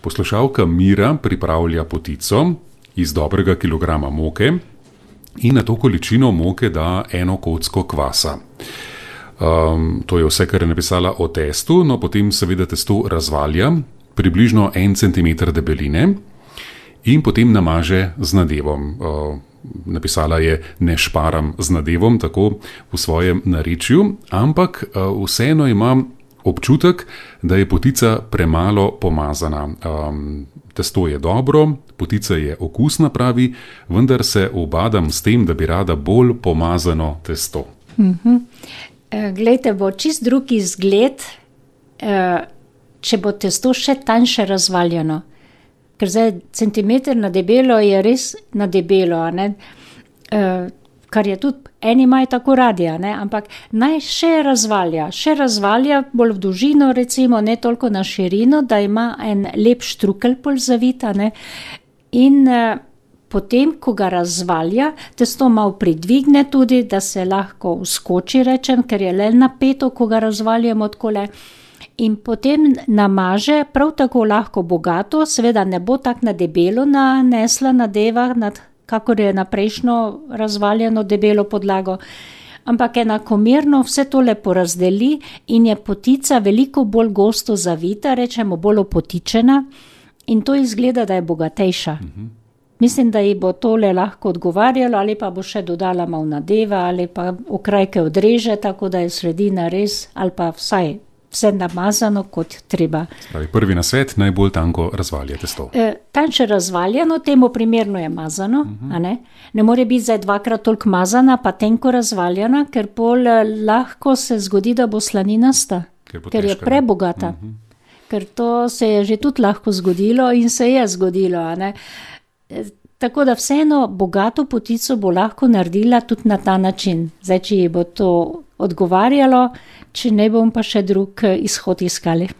Poslušalka Mira pripravlja potico iz dobrega kilograma moke in na to količino moke da eno kocko kvasa. Um, to je vse, kar je napisala o testu, no potem seveda testo razvalja, približno en centimeter debeline in potem namaže z nadevom. Uh, napisala je: Ne šparam z nadevom, tako v svojem narečju, ampak uh, vseeno imam občutek, da je potica premalo pomazana. Um, testo je dobro, potica je okusna, pravi, vendar se obadam s tem, da bi rada bolj pomazano testo. Mm -hmm. Glejte, bo čist drugi izgled, če bo testo še tanjše razvaljeno. Ker zdaj centimeter na debelo je res na debelo kar je tudi eni imajo tako radi, ampak naj še razvalja, še razvalja bolj v dolžino, recimo, ne toliko na širino, da ima en lep štrukelj pol zavita. Ne? In potem, ko ga razvalja, testo malo pridvigne tudi, da se lahko uskoči, rečem, ker je le napeto, ko ga razvaljamo takole. In potem namaže prav tako lahko bogato, seveda ne bo tako na debelo nanesla nadeva nad kakor je na prejšnjo razvaljeno debelo podlago, ampak enakomerno vse to lepo razdeli in je potica veliko bolj gosto zavita, rečemo bolj opotičena. In to izgleda, da je bogatejša. Mislim, da ji bo tole lahko odgovarjalo, ali pa bo še dodala malo nadeva, ali pa okrajke odreže, tako da je sredina res, ali pa vsaj vse namazano kot treba. Pravi, prvi na svet, najbolj tanko razvaljate sto. E, tanče razvaljeno, temu primerno je mazano. Uh -huh. ne? ne more biti zdaj dvakrat toliko mazana, pa tenko razvaljena, ker pol eh, lahko se zgodi, da bo slaninasta, ker, ker je prebogata. Uh -huh. Ker to se je že tudi lahko zgodilo in se je zgodilo. E, tako da vseeno bogato potico bo lahko naredila tudi na ta način. Zdaj, če ji bo to odgovarjalo, če ne bom pa še drug izhod iskali.